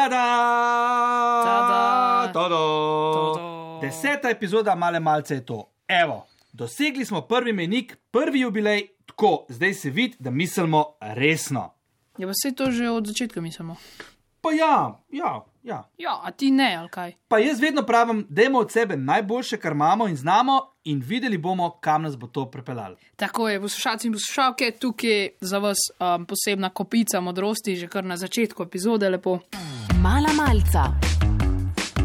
Tada! Tada! Todo! Todo! Deseta epizoda male malce je to. Evo, dosegli smo prvi menik, prvi jubilej, tako, zdaj se vidi, da mislimo resno. Je pa vse to že od začetka mislimo. Pa ja, ja, ja. Ja, a ti ne, ali kaj? Pa jaz vedno pravim, dajmo od sebe najboljše, kar imamo in znamo, in videli bomo, kam nas bo to pripeljalo. Tako je, poslušalci in poslušalke, tukaj je za vas um, posebna kopica modrosti, že kar na začetku epizode lepo. Mala malca.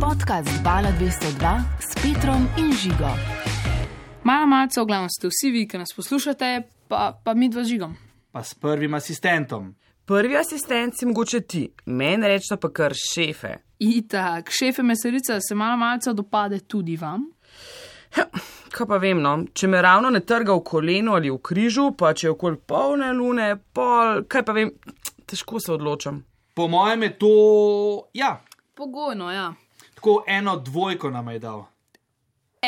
Podcast Bala 202 s Petrom in Žigo. Mala malce, v glavnem ste vsi vi, ki nas poslušate, pa, pa mi dva žigom. Pa s prvim asistentom. Prvi asistent si mogoče ti, meni rečno pa kar šefe. Itak, šefe meserica se mala malce dopade tudi vam. Ja, kaj pa vem, no, če me ravno ne trga v kolenu ali v križu, pa če je okoli polne lune, pol, kaj pa vem, težko se odločam. Po mojem je to, ja, Pogojno, ja. tako eno dvojko nam je dal.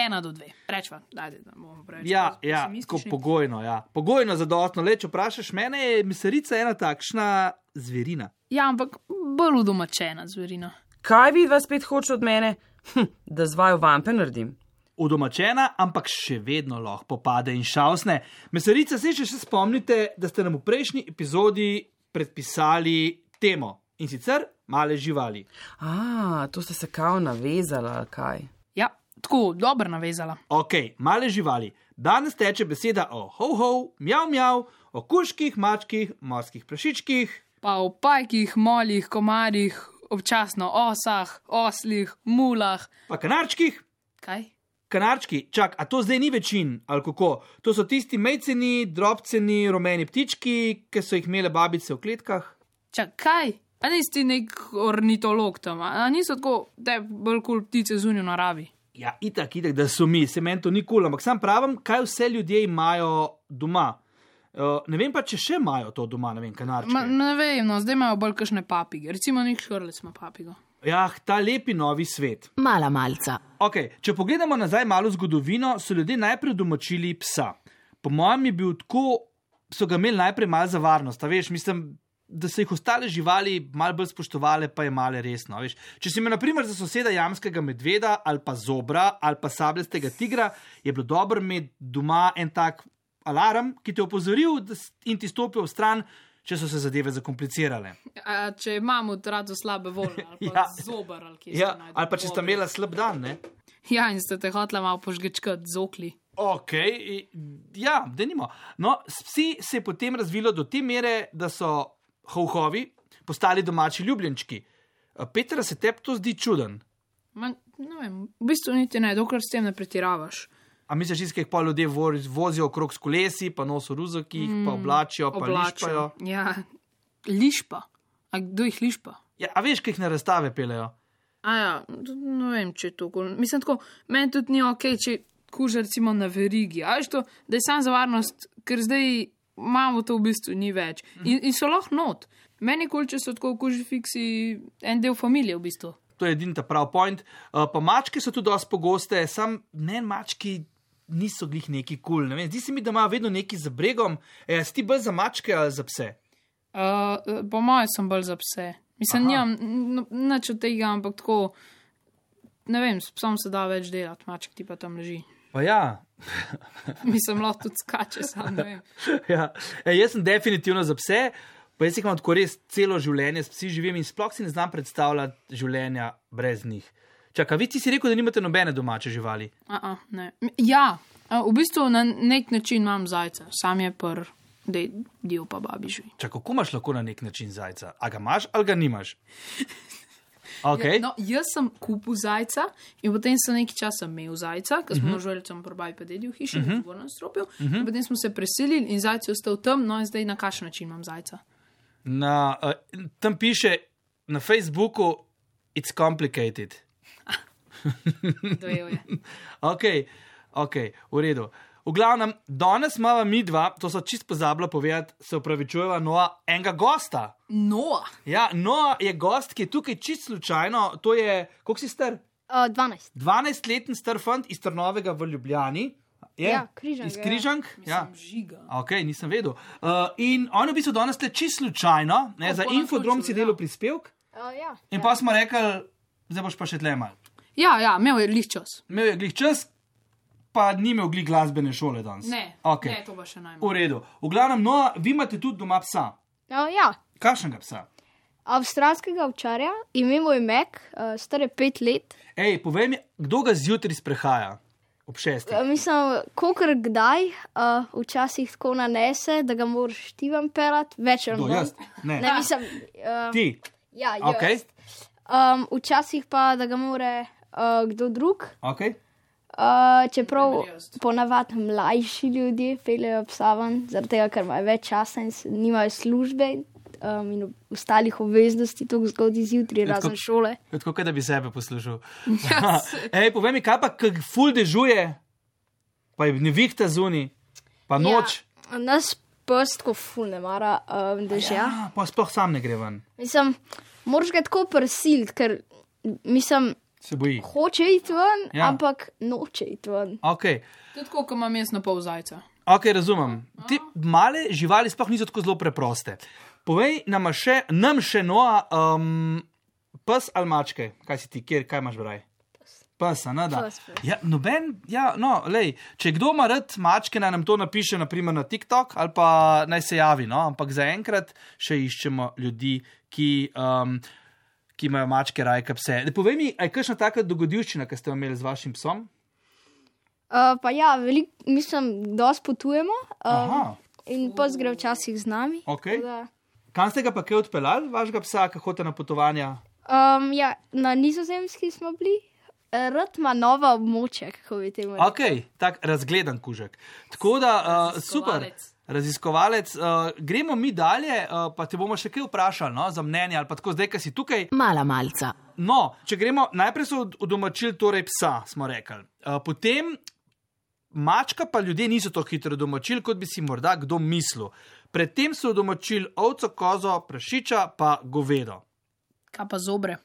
Ena do dve, dajte, da bomo preveč. Ja, ja, tako pogojno, ja. Pogojno zadostno. Le, če vprašaš mene, je miserica ena takšna zverina. Ja, ampak bolj udomačena zverina. Kaj vi dva spet hoče od mene? Hm, da zvajo vampe naredim. Udomačena, ampak še vedno lahko popade in šausne. Meserica, se še se spomnite, da ste nam v prejšnji epizodi predpisali temo in sicer male živali. A, to ste se kao navezala, ali kaj? Tako, dobro navezala. Ok, male živali. Danes teče beseda o ho-ho, mjav mjav, o kuških, mačkih, morskih prašičkih. Pa o pajkih, molih, komarjih, občasno osah, oslih, mulah. Pa kanarčkih, Kaj? kanarčki, čak, a to zdaj ni večin, ali kako? To so tisti mejceni, drobceni, rumeni ptički, ki so jih imele babice v kletkah. Čak, kaj? A nisi ti nek ornitolog tam, a niso tako, da je bolj kul ptice zunaj v naravi. Ja, itak, itak, da so mi, se meni to ni kul, cool, ampak sam pravim, kaj vse ljudje imajo doma. Uh, ne vem pa, če še imajo to doma, ne vem, kanarčke. Ma, ne vem, no, zdaj imajo bolj kakšne papige, recimo nek škrlec ima papigo. Ja, ta lepi novi svet. Mala malca. Okay, če pogledamo nazaj malo zgodovino, so ljudje najprej domačili psa. Po mojem je bil tako, so ga imeli najprej malo za varnost. a Veš, mislim, da so jih ostale živali malo bolj spoštovale, pa je malo resno. Veš. Če si imel, na primer, za soseda jamskega medveda ali pa zobra ali pa sabljastega tigra, je bilo dobro imeti doma en tak alarm, ki te je opozoril in ti stopil v stran, če so se zadeve zakomplicirale. A, če imamo odrado slabe volje, ali pa Ja. ja. zobar, ali kje Ja, se najde ali pa če sta imela slab dan, ne? Ja, in ste te hotla malo požgečkati z okli. Ok, ja, da nimo. No, psi se je potem razvilo do te mere, da so hohovi postali domači ljubljenčki. Petra, se tebi to zdi čuden? Ma, ne vem, v bistvu niti ne, dokler s tem ne pretiravaš. A misliš, da jih pa ljudje vo- vozijo okrog s kolesi, pa nosijo ruzaki, mm, pa oblačijo, pa lišpajo? Ja, lišpa. A kdo jih lišpa? Ja, a veš, kaj jih na razstave pelejo? A ja, ne vem, če je to. Mislim, tako, meni tudi ni ok, če kuža recimo na verigi. A veš to, da je sam za varnost, ker zdaj imamo to v bistvu ni več. In, in so lahko not. Meni kul, če so tako kuži fiksi en del familije v bistvu. To je edini ta prav point. Uh, pa mačke so tudi dosti pogoste, sam ne mački. Niso glih neki kul, cool, ne vem. Zdi se mi, da ima vedno neki za bregom. E, si ti bolj za mačke ali za pse? Uh, po mojem sem bolj za pse. Mislim, nimam nič od tega, ampak tako, ne vem, s psom se da več delati, maček ti pa tam leži. Pa ja, Mislim, lahko tudi skače, sam ne vem. ja. e, jaz sem definitivno za pse, pa jaz jih imam tako res celo življenje, s psi živim in sploh si ne znam predstavljati življenja brez njih. Čakaj, vi ti si rekel, da nimate nobene domače živali. A -a, ne. Ja, v bistvu na nek način imam zajca, sam je pr, da je del pa babi živi. Čakaj, kako imaš lahko na nek način zajca? A ga imaš ali ga nimaš? Okay. Ja, no, jaz sem kupil zajca in potem sem nekaj časa imel zajca, ker smo uh -huh. želeli tam probaj pa dedi v hiši, uh -huh. v nadstropju. Uh -huh. Potem smo se preselili in zajce ostal tam, no in zdaj na kakšen način imam zajca. na, uh, tam piše na Facebooku, it's complicated. Dojel je. Ok, ok, v redu. V glavnem, danes imamo mi dva, to so čist pozabila povedati, se upravičujeva, no, enega gosta. No, Ja, no, je gost, ki je tukaj čist slučajno, to je, koliko si star? Uh, 12. 12-letni star fant iz Trnovega v Ljubljani. Je? Ja, Križank, Iz ja. Križank? Ja. žiga. Ok, nisem vedel. Uh, in on je v bistvu danes le čist slučajno, ne, O, za infodrom si delal ja. prispevek. Uh, ja. In pa smo rekli, zdaj boš pa še tle mal. Ja, ja, imel je lih čas. Imel je glih čas, pa ni imel glih glasbene šole danes. Ne, okay. ne, to pa še najmanj. V redu. V glavnem, no, vi imate tudi doma psa. Uh, ja. Kakšnega psa? Avstralskega ovčarja, ime mu je Mek, uh, star je pet let. Ej, povej mi, kdo ga zjutraj sprehaja ob šestih? Uh, mislim, kolikor kdaj, uh, včasih tako nanese, da ga moraš ti vam pelat, več ali Kdo, manj. jaz? Ne. Ne, mislim, uh, Ti. ja. Okay. Um, včasih pa, da ga more uh, kdo drug. Okay. Uh, čeprav ponavadi mlajši ljudje peljejo psa ven, zaradi tega, ker imajo več časa in nimajo službe um, in ostalih obveznosti, tako zgodaj zjutraj, Ja, razen šole. Tako, kot da bi sebe poslušal. Ja, Ej, povej mi, kaj pa, kaj ful dežuje, pa je nevihta zuni, pa noč. Ja, nas pes tako ful ne mara um, dežja. Ja. Ja, pa sploh sam ne gre ven, Mislim, moraš ga tako prisiliti, ker mislim, se boji. hoče iti ven, Ja. ampak noče iti ven. Okay. Tudi kot imam jaz na pol zajca. Ok, razumem. Te male živali sploh niso tako zelo preproste. Povej nam še, nam še noa, um, pes ali mačke, kaj si ti, kjer, kaj imaš braj? Pes, a ne da. Ja, noben, ja, no, lej, če kdo ima rad mačke, naj nam to napiše, naprimer na TikTok ali pa naj se javi, no, ampak zaenkrat še iščemo ljudi, ki. Um, Ki imajo mačke, rajke, pse. Ne, povej mi, aj kakšna taka dogodivščina, ki ste jo imeli z vašim psom? Uh, pa ja, veliko, mislim, dosti potujemo Aha, um, in pes gre včasih z nami. ok. tako da- Kam ste ga pa kaj odpeljali, vašega psa, kako hodite na potovanja? Um, ja, na nizozemski smo bili, rad ima nova območja, kako bi temu rekli. Ok, tak razgledan kužek. Tako da, uh, super. Raziskovalec. Raziskovalec, uh, gremo mi dalje, uh, pa te bomo še kaj vprašali no, za mnenje ali pa tako zdaj, ki si tukaj. Mala malca. No, če gremo, najprej so udomačili torej psa, smo rekli. Uh, potem mačka pa ljudje niso tako hitro udomačili, kot bi si morda kdo mislil. Predtem so udomačili ovco, kozo, prašiča, pa govedo. Kaj pa zobre?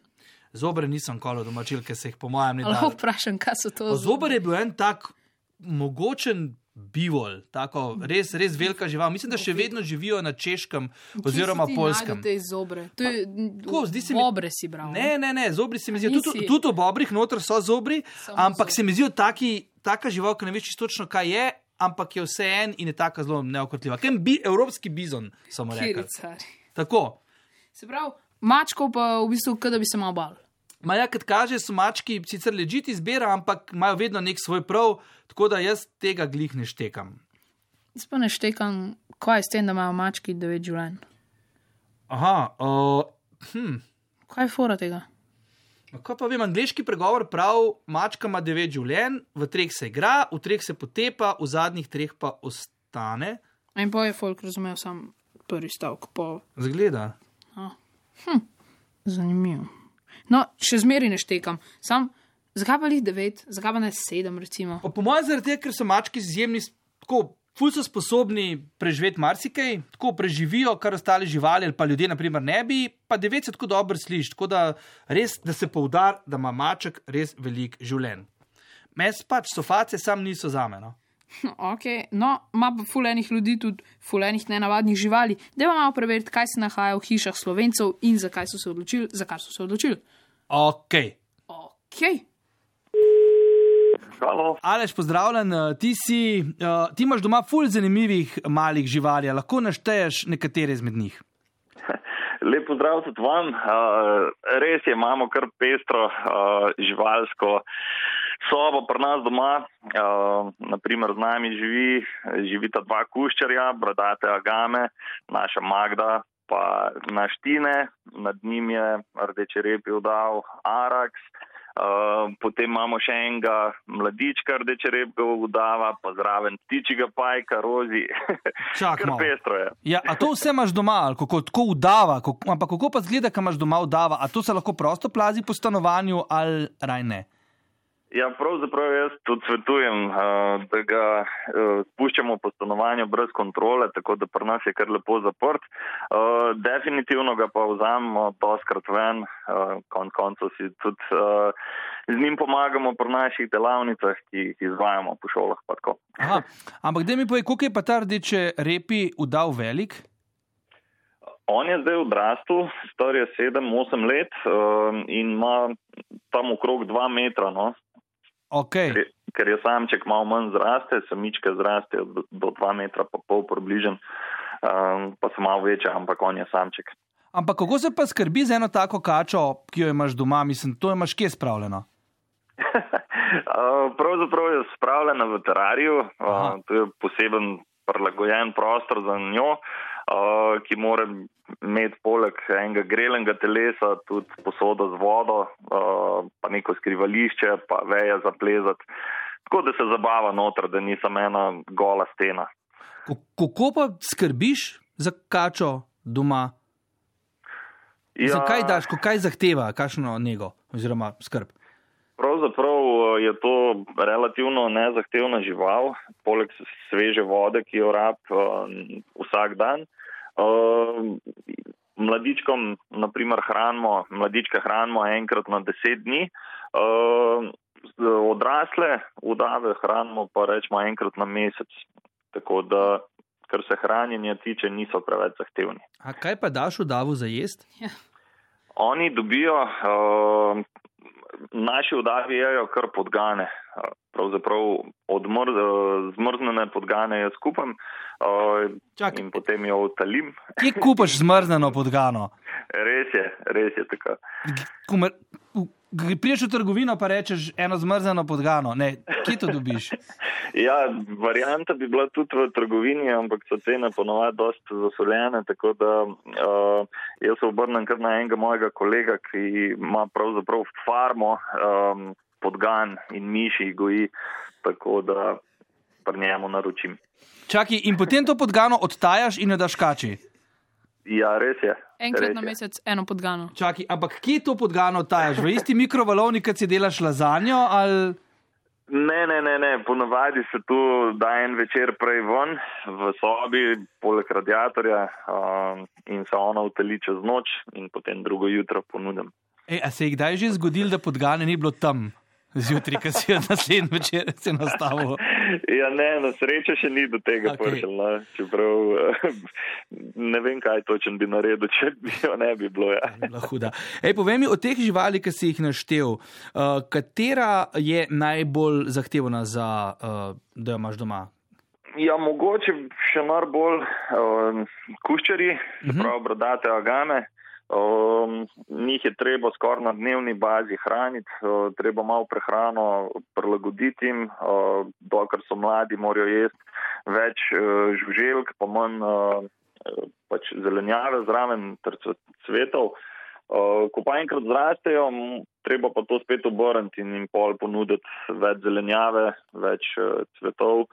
Zobre nisem kolo domačil, ker se jih po mojem ne da. Lahko vprašam, kaj so to Zober je bil en tak mogočen bivol, tako res, res velika žival. Mislim, da še vedno živijo na češkem oziroma polskem. Te zobre. To je, tako, zdi se mi- Dobre si bral. Ne, ne, ne, zobri se mi zdijo, tudi, Nisi. tudi v bobrih noter so zobri, Samo ampak zobri. se mi zdijo taki, taka žival, ki ne veš točno, kaj je, ampak je vse en in je tako zelo neokotljiva. Kem bi evropski bizon, samo. Kiricari. Tako. Se pravi, mačko pa v bistvu, kot da bi se malo bal. Maja, kot kaže, so mački sicer ležiti izbira, ampak imajo vedno nek svoj prav, tako da jaz tega glih ne štekam. Jaz pa ne štekam, kaj je s tem, da imajo mački devet življenj. Aha, uh, hm. Kaj je fora tega? Kaj pa vem, angliški pregovor pravi, mačka ima devet življenj, v treh se igra, v treh se potepa, v zadnjih treh pa ostane. In pa je folk razumel sam prvi stavek. Po... Zgleda. Zanimivo. No, še zmeri ne štekam. Sam, zakaj pa jih devet, zakaj pa ne sedem, recimo? Pa po mojem, zaradi tega, ker so mački izjemni, tako, ful so sposobni preživeti marsikaj, tako preživijo, kar ostale živali ali pa ljudje, naprimer, ne bi, pa devet se tako dobro sliši. Tako da res, da se poudar, da ima maček res velik življenj. Mes pač soface sam niso za me. No? Ok, no, ima pa fulenih ljudi, tudi fulenih nenavadnih živali. Deva malo preveriti, kaj se nahaja v hišah slovencev in zakaj so se odločili, zakaj so se odločili. Ok. Ok, Halo. Aleš, pozdravljen, eh, ti, si, uh, ti imaš doma ful zanimivih malih živali, lahko našteješ nekatere izmed njih. Lep pozdrav tudi vam. Uh, res je, imamo kar pestro uh, živalsko sobo pri nas doma. Uh, naprimer z nami živi, živita dva kuščarja, bradate agame, naša Magda pa naš Tine, nad njim je rdeče repi vdal Arax. Uh, potem imamo še enega mladička, rdeče repga vdava, pa zraven ptičjega pajka, rozi. Čak Kar pestro je. Ja, a to vse imaš doma, ali kako tako kako, ampak kako pa zgleda, ko imaš doma udava, a to se lahko prosto plazi po stanovanju ali raj ne? Ja, pravzaprav jaz tudi svetujem, uh, da ga uh, spuščamo po stanovanju brez kontrole, tako da pri nas je kar lepo zaprt. Uh, definitivno ga pa vzamemo doskrat ven, konc koncev si tudi z njim pomagamo pri naših delavnicah, ki jih izvajamo po šolah. Aha, ampak da mi povej, koliko je pa ta rdeče repi udal velik? On je zdaj odrastel, star je 7-8 let uh, in ima tam okrog 2 metra. No? Okay. Ker, ker je samček malo manj zraste, samičke zraste do, do 2 metra, pa pol približen, um, pa so malo večje, ampak on je samček. Ampak kako se pa skrbi za eno tako kačo, ki jo imaš doma, mislim, to imaš kje spravljeno? Pravzaprav je spravljena v terariju, uh, to je poseben prilagojen prostor za njo, uh, ki mora imeti poleg enega grelenega telesa tudi posodo z vodo, pa neko skrivališče, pa veje za plezati, tako da se zabava noter, da ni samo ena gola stena. Ko- Kako pa skrbiš za kačo doma? Ja. Zakaj daš, kaj zahteva, kakšno nego oziroma skrb? Pravzaprav eh, je to relativno nezahtevna žival, poleg sveže vode, ki jo rab uh, vsak dan. Uh, mladičkom, naprimer, hranimo, mladičke hranimo enkrat na deset dni, odrasle udave hranimo pa rečemo enkrat na mesec. Tako da, kar se hranjenja tiče, niso preveč zahtevni. A kaj pa daš v davu za jesti? Oni dobijo, uh, naši udavi jejo kar podgane, pravzaprav odmr, zmrznjene podgane jaz skupam uh, Čakaj. in potem jo otalim. Kje kupaš zmrznjeno podgano? Res je, res je tako. G- priješ v trgovino pa rečeš eno zmrznjeno podgano. Ne, kje to dobiš? Ja, varianta bi bila tudi v trgovini, ampak so cene ponovadi dosti zasoljene, tako da uh, jaz se obrnem kar na enega mojega kolega, ki ima pravzaprav farmo um, podgan in miši goji, tako da pri njemu naročim. Čakaj, in potem to podgano odtajaš in jo daš kači. Ja, res je. Enkrat res na je. mesec eno podgano. Čakaj, ampak kje to podgano odtajaš? V isti mikrovalovni, kot si delaš lazanjo? Ali... Ne, ne, ne, ne. ponavadi se tu da en večer prej ven v sobi, poleg radiatorja um, in se ona uteli čez noč in potem drugo jutro ponudim. Ej, a se je kdaj že zgodilo, da podgane ni bilo tam zjutraj, ko si jo naslednji večer se nastavil? Ja, ne, na srečo še ni do tega okay. prišel. No. Čeprav ne vem, kaj točen bi naredil, če bi jo ne bi bilo. Ja. Huda. Ej, povej mi o teh živali, ki si jih naštel, uh, katera je najbolj zahtevna za, uh, da jo imaš doma? ja, mogoče še mar bolj um, kuščari, se pravi brodate agame. Um, njih je treba skoraj na dnevni bazi hraniti, uh, treba malo prehrano prilagoditi jim, uh, dokler so mladi, morajo jesti več uh, žuželk, pa manj uh, pač zelenjave zraven ter cve- cvetov. Uh, ko pa enkrat zrastejo, treba pa to spet obrniti in jim pol ponuditi več zelenjave, več uh, cvetov,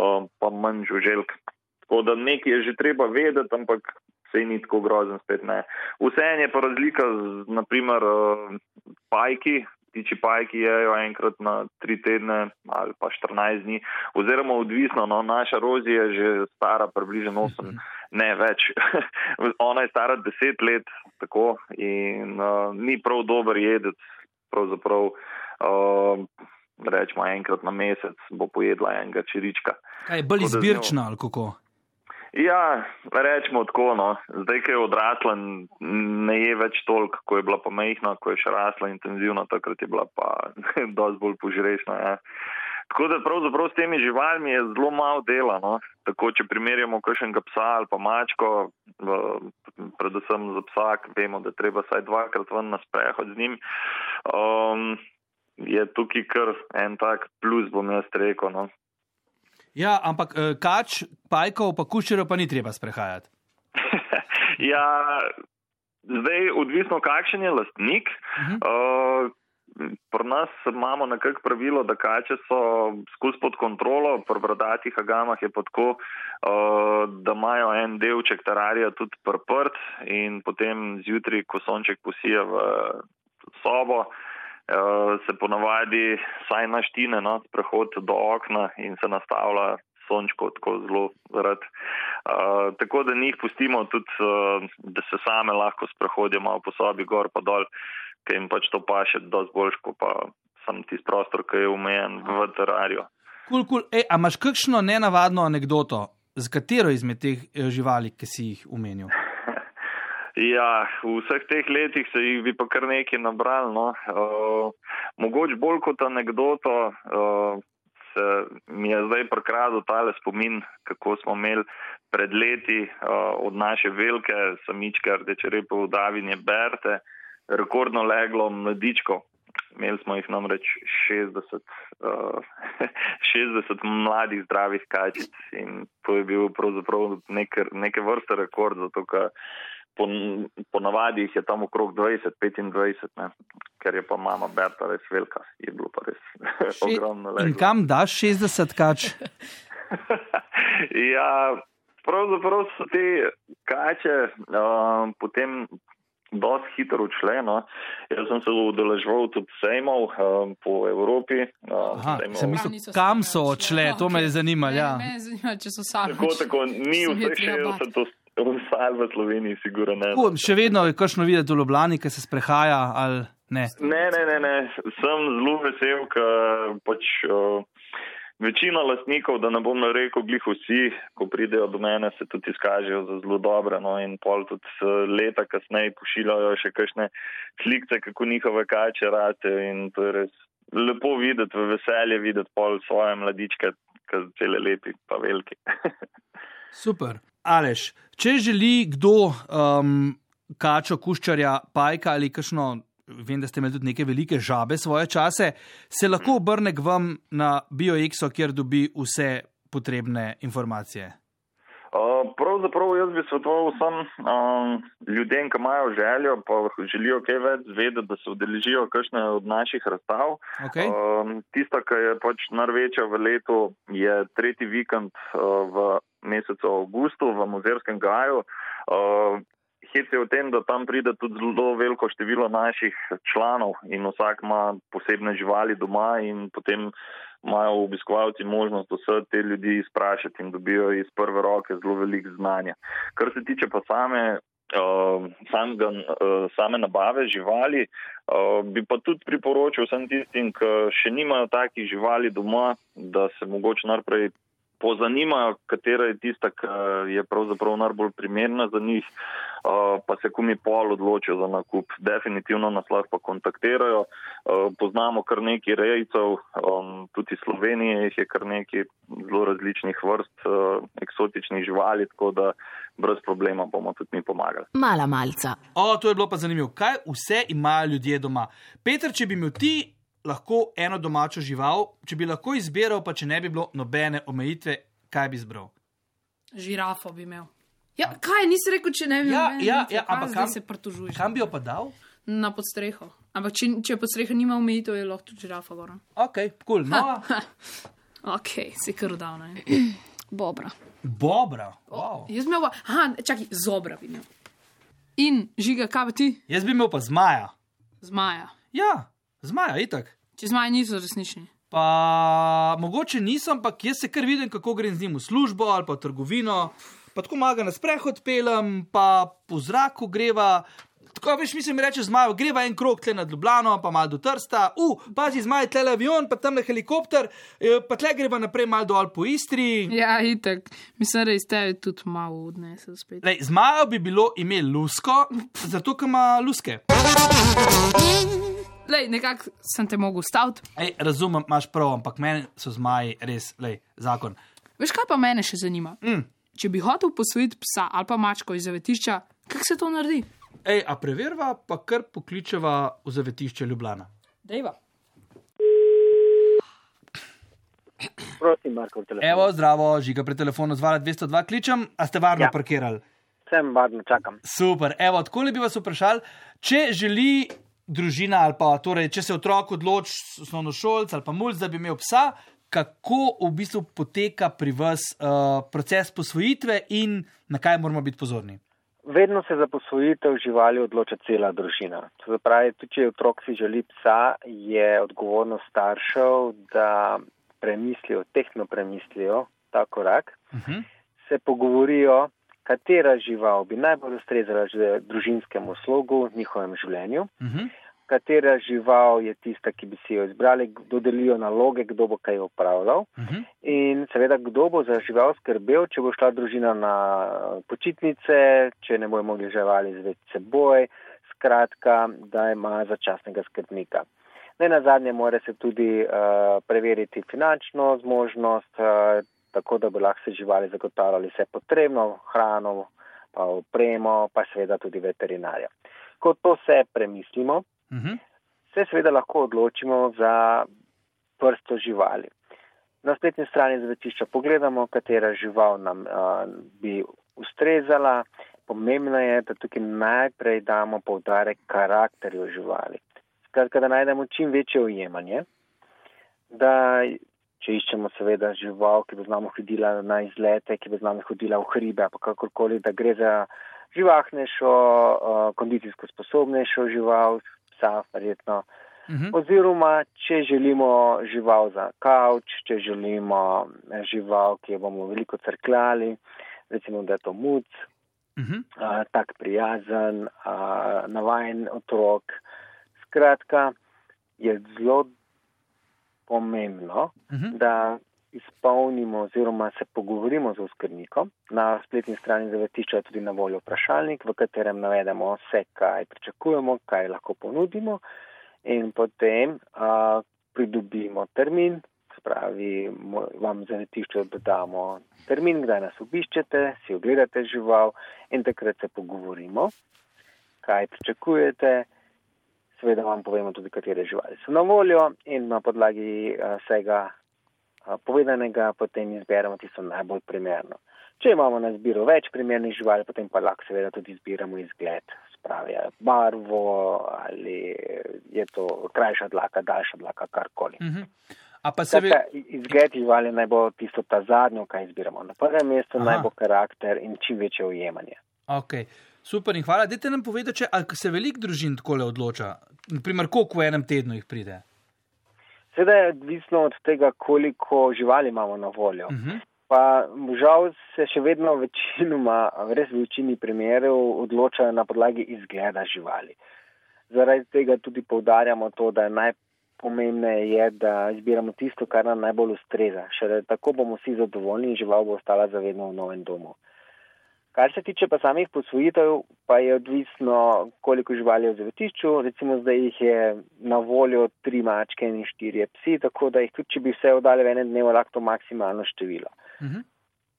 uh, pa manj žuželk. Tako da nekaj je že treba vedeti, ampak sej ni tako grozen, spet ne. Vseeno je pa razlika z, naprimer, uh, pajki. Tiči pajki jejo enkrat na tri tedne ali pa 14 dni, oziroma odvisno, no, naša Rozi je že stara približno 8, ne več. Ona je stara 10 let, tako in uh, ni prav dober jedec, pravzaprav uh, rečemo enkrat na mesec bo pojedla enega čirička. Kaj je bolj izbirčna ali kako? Ja, rečemo tako, no. zdaj, ko je odrasla, ne je več toliko, ko je bila pa mehna, ko je še rasla intenzivno, takrat je bila pa dosti bolj požrešna. Ja. Tako da pravzaprav s temi živalmi je zelo malo dela. No. Tako, če primerjamo kakšnega psa ali pa mačko, predvsem za psa, vemo, da treba vsaj dvakrat ven na sprehod z njim, um, je tukaj kar en tak plus, bom jaz rekel. No. Ja, ampak uh, kač, pajkov, pa kuščerov pa ni treba sprehajati. ja, zdaj odvisno, kakšen je lastnik. Uh -huh. Uh, Pri nas imamo nekako pravilo, da kače so skozi pod kontrolo, pri bradatih agamah je pa tako, uh, da imajo en delček terarija tudi prprt in potem zjutraj, ko sonček posije v sobo, se ponavadi saj naštine no, prehod do okna in se nastavlja sončko tako zelo rad. Uh, tako da njih pustimo tudi, uh, da se same lahko sprehodijo malo po sobi, gor pa dol, ker jim pač to paše dosti boljš, kot pa sam tisti prostor, ki je omejen v terariju. Kul, kul. Ej, a imaš kakšno nenavadno anegdoto, z katero izmed teh eh, živali, ki si jih umenil? Ja, v vseh teh letih se jih bi pa kar nekaj nabral. No. Uh, mogoče bolj kot anegdoto uh, se mi je zdaj prikradil tale spomin, kako smo imeli pred leti uh, od naše velike samičke rdeče repe v Davinje Berte rekordno leglo mladičko. Imeli smo jih namreč 60, uh, 60 mladih zdravih kačic in to je bil pravzaprav neke, neke vrste rekord, zato ker po, po navadi jih je tam okrog 20-25, ker je pa mama Berta res velika, je bilo pa res ogromno. In kam daš 60 kač? ja, pravzaprav so te kače uh, potem dosti hitro odšle. No. Jaz sem se udeleževal tudi sejmov um, po Evropi. Um, Aha, sem mislil, kam so odšle, to me je zanimalo. Ja. Me, me zanima, če so sami. Tako, tako, ni je vseh treba 60 vsaj v Sloveniji, sigurno ne. Tako, Še vedno je kakšno videti v Ljubljani, ki se sprehaja ali ne. Ne, ne, ne, ne. sem zelo vesel, ker pač uh, večina lastnikov, da ne bom rekel, glih vsi, ko pridejo do mene, se tudi izkažejo za zelo dobre. No, in pol tudi leta kasneje pošiljajo še kakšne slikce, kako njihove kače rate. In to je res lepo videti, v veselje videti pol svoje mladičke, ki so cele lepi, pa veliki. Super. Aleš, če želi kdo um, kačo, kuščarja, pajka ali kakšno, vem, da ste imeli tudi neke velike žabe svoje čase, se lahko obrne k vam na BioExo, kjer dobi vse potrebne informacije. Pravzaprav jaz bi svetoval vsem um, ljudem, ki imajo željo, pa želijo kaj več zvedeti, da se udeležijo kakšne od naših razstav. Okay? Um, tista, ki je pač največja v letu, je tretji vikend uh, v mesecu avgustu v Muzerskem gaju. Uh, Hec je v tem, da tam pride tudi zelo veliko število naših članov in vsak ima posebne živali doma in potem imajo obiskovalci možnost vse te ljudi izprašati in dobijo iz prve roke zelo veliko znanja. Kar se tiče pa same, uh, samega, uh, same nabave živali, uh, bi pa tudi priporočil vsem tistim, ki še nimajo takih živali doma, da se mogoče najprej pozanimajo, katera je tista, ki je pravzaprav najbolj primerna za njih, uh, pa se kumi pol odločijo za nakup. Definitivno nas lahko kontaktirajo. Uh, poznamo kar nekaj rejcev, um, tudi Slovenije jih je kar nekaj zelo različnih vrst uh, eksotičnih živali, tako da brez problema bomo tudi mi pomagali. Mala malca. O, to je bilo pa zanimivo. Kaj vse imajo ljudje doma? Peter, če bi imel ti lahko eno domačo žival, če bi lahko izbiral, pa če ne bi bilo nobene omejitve, kaj bi izbral? Žirafo bi imel. Ja, kaj nisi rekel, če ne bi Ja, imel? ja, omejitve? ja, ampak kam- se pritožuješ. Kam bi jo pa dal? Na podstreho. Ampak če, če podstreha nima omejitev, je lahko tudi žirafa gor. Ok, kul. Cool. No, Ok, si kar dal. Bobra. Bobra. Wow. Jaz bi imel, aha, čakaj, zobra bi imel. In žiga, kaj pa ti? Jaz bi imel pa zmaja. Zmaja. Ja, zmaja, itak. Če zmaji niso resnični. Pa mogoče nisem, ampak jaz se kar vidim, kako grem z njim v službo ali pa trgovino. Pa tako maga na sprehod pelem, pa po zraku greva. Tako veš, mislim, reče zmajo, greva en krok tle nad Ljubljano, pa malo do Trsta, u, pazi zmaj, tle avion, pa tam le helikopter, eh, pa tle greva naprej malo dol po Istri. Ja, itek. Mislim, da iz tebe tudi malo odnese spet. Lej, zmajo bi bilo ime Lusko, zato ker ima luske. Lej, nekako sem te mogel staviti. Ej, razumem, imaš prav, ampak meni so zmaji res, lej, zakon. Veš, kaj pa mene še zanima? Mm. Če bi hotel posvojiti psa ali pa mačko iz zavetišča, kako se to naredi? Ej, a preverva, pa kar pokličeva v zavetišče Ljubljana. Dejva. Prosim, Marko, v telefonu. Evo, zdravo, žiga pri telefonu zvala 202, kličem, a ste varno ja. Ja. parkirali? Sem varno čakam. Super, evo, tako bi vas vprašal, če želi družina ali pa torej, če se otrok odloči, osnovnošolc ali pa mulj, da bi imel psa, kako v bistvu poteka pri vas uh, proces posvojitve in na kaj moramo biti pozorni. Vedno se za posvojitev živali odloča cela družina. To se pravi, tudi če otrok si želi psa, je odgovornost staršev, da premislijo, tehno premislijo ta korak, Uh -huh. se pogovorijo, katera žival bi najbolj ustrezala družinskemu slogu, njihovem življenju, Uh -huh. katera žival je tista, ki bi si jo izbrali, dodelijo naloge, kdo bo kaj opravljal. Uh -huh. In seveda, kdo bo za žival skrbel, če bo šla družina na počitnice, če ne bojo mogli živali zveti seboj, skratka, da ima začasnega skrbnika. Ne na zadnje mora se tudi uh, preveriti finančno zmožnost, uh, tako da bo lahko se živali zagotavljali vse potrebno, hrano, pa opremo, pa seveda tudi veterinarja. Ko to vse premislimo, Uh -huh. se seveda lahko odločimo za vrsto živali. Na spletni strani zavetišča pogledamo, katera žival nam uh, bi ustrezala. Pomembno je, da tukaj najprej damo povdarek karakterju živali. Skratka, da najdemo čim večje ujemanje, da če iščemo seveda žival, ki bo z nami hodila na izlete, ki bo z nami hodila v hribe, pa kakorkoli, da gre za živahnejšo, uh, kondicijsko sposobnejšo žival, psa verjetno. Uh -huh. Oziroma, če želimo žival za kavč, če želimo eh, žival, ki jo bomo veliko crkljali, recimo, da je to muc, Uh -huh. uh, tak prijazen, uh, navajen otrok. Skratka, je zelo pomembno, Uh -huh. da izpolnimo oziroma se pogovorimo z oskrbnikom. Na spletni strani zavetišča je tudi na voljo vprašalnik, v katerem navedemo vse, kaj pričakujemo, kaj lahko ponudimo in potem a, pridobimo termin, se pravi, mo- vam zavetišče dodamo termin, kdaj nas obiščete, si ogledate žival in takrat se pogovorimo, kaj pričakujete. Seveda vam povemo tudi, katere živali so na voljo in na podlagi a, vsega a, povedanega potem izberemo tisto najbolj primerno. Če imamo na zbiro več primernih živali, potem pa lahko seveda tudi izbiramo izgled, spravi barvo ali je to krajša dlaka, daljša dlaka, karkoli. Uh -huh. A pa se i- izgled živali naj bo tisto ta zadnjo, kaj izbiramo. Na prvem mestu Aha. naj bo karakter in čim večje ujemanje. Ok, super in hvala. Dajte nam povedati, če ali se veliko družin takole odloča. Naprimer, koliko v enem tednu jih pride. Seveda je odvisno od tega, koliko živali imamo na voljo. Uh -huh. Pa žal se še vedno večinoma, res v večini primerov, odločajo na podlagi izgleda živali. Zaradi tega tudi povdarjamo to, da je najpomembneje, je, da izbiramo tisto, kar nam najbolj ustreza. Šele tako bomo vsi zadovoljni in žival bo ostala zavedno v novem domu. Kar se tiče pa samih posvojitev, pa je odvisno, koliko živali je v zavetišču. Recimo zdaj jih je na voljo tri mačke in štirje psi, tako da jih tudi, če bi vse oddali v enem dnevu, lahko to maksimalno število. Uh -huh.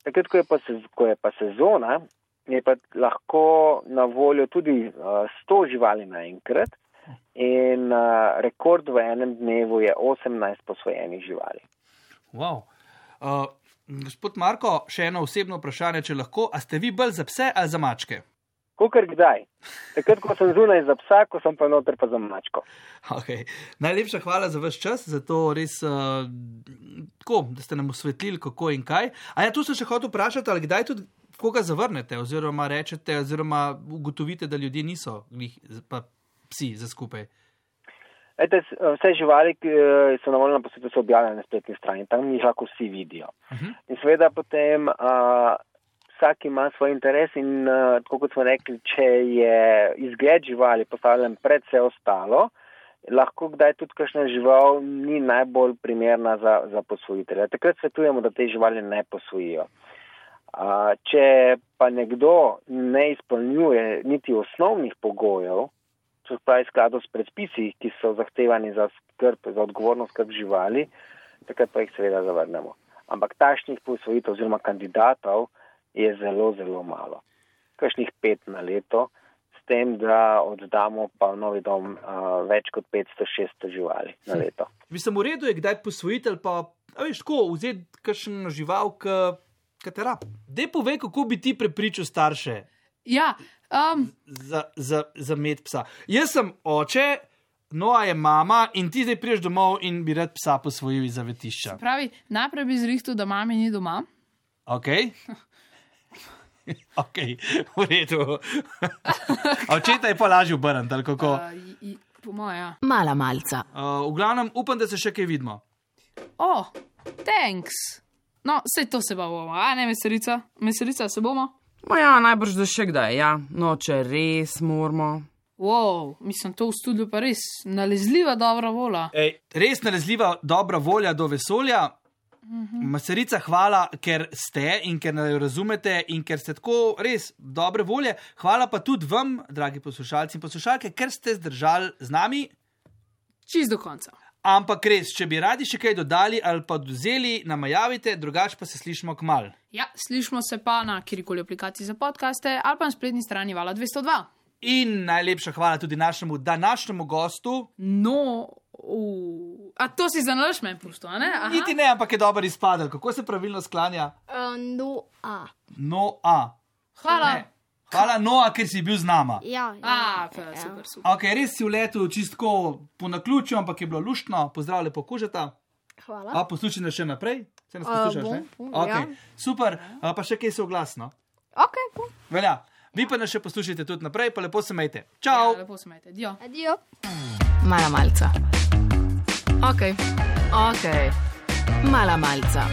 Takrat, ko je pa, sez, ko je pa sezona, je pa lahko na voljo tudi uh, 100 živali naenkrat in uh, rekord v enem dnevu je 18 posvojenih živali. wow. uh, gospod Marko, še eno osebno vprašanje, če lahko. A ste vi bolj za pse ali za mačke? Kukor kdaj. Takrat, ko sem zunaj za psa, ko sem pa noter pa za mačko. Okay. Najlepša hvala za vaš čas, za to res, uh, tako, da ste nam osvetlili, kako in kaj. A ja, tu sem še hotel vprašati, ali kdaj tudi koga zavrnete, oziroma rečete, oziroma ugotovite, da ljudje niso, glih, pa psi za skupaj. Ete, vse živali, ki eh, so na voljo na posvetu, so objavljene na spletni strani, tam jih lahko vsi vidijo. Uh -huh. In seveda potem uh, vsak ima svoj interes in uh, tako kot smo rekli, če je izgled živali postavljen pred vse ostalo, lahko kdaj tudi kakšna žival ni najbolj primerna za, za posvojitelja. Takrat svetujemo, da te živali ne posvojijo. Uh, če pa nekdo ne izpolnjuje niti osnovnih pogojev, se pravi skladu s predpisi, ki so zahtevani za skrb, za odgovorno skrb živali, takrat pa jih seveda zavrnemo. Ampak takšnih posvojitev oziroma kandidatov je zelo, zelo malo. Kakšnih pet na leto, s tem, da oddamo pa v novi dom uh, več kot 500-600 živali na leto. Mislim, v redu je, kdaj posvojitelj pa, a veš, tako vzeti kakšno žival, ki te rab. Dej povej, kako bi ti prepričal starše Ja, um, za, za, za med psa. Jaz sem oče, Noa je mama in ti zdaj priješ domov in bi rad psa posvojil iz zavetišča. pravi, najprej bi zrihtel, da mami ni doma. Ok. Ok, v redu. Očeta je pa lažje obrniti, ali kako. Uh, po mojem, ja. Mala malca. Uh, v glavnem, upam, da se še kaj vidimo. O, oh, thanks. No, vse to se bomo, a ne veselica, veselica se bomo. Ma ja, najbrž da še kdaj, ja. No, če res moramo. Wow, mislim, to v studiu pa res nalezljiva dobra vola. Ej, res nalezljiva dobra volja do vesolja. Masarica, hvala, ker ste in ker jo razumete in ker ste tako res dobre volje. Hvala pa tudi vam, dragi poslušalci in poslušalke, ker ste zdržali z nami. Čist do konca. Ampak res, če bi radi še kaj dodali ali pa odvzeli, nam javite, drugače pa se slišimo k mal. Ja, slišimo se pa na kjerkoli aplikaciji za podkaste ali pa na spletni strani Vala 202. In najlepša hvala tudi našemu današnjemu gostu. No, uh, a to si za nalož meni pusto, a ne? Aha. Niti ne, ampak je dober izpadel. Kako se pravilno sklanja? Uh, no, a. No, a. Hvala. Ne. Hvala, Noa, ker si bil z nama. Ja, ja, A, pa, ja. super, super. Ok, res si v letu čistko po naključju, ampak je bilo luštno. Pozdrav, lepo kužeta. Hvala. A poslušaj nas še naprej? Se nas A, poslušaš, bom, ne? bom, Okay. ja. Super, a, pa še kaj se oglasno. Ok, bom. Velja. Vi pa nas še poslušajte tudi naprej, pa lepo se majte. Ja, Čau! lepo se imejte. Dio. Adijo. Mala malca. Ok, ok, mala malca.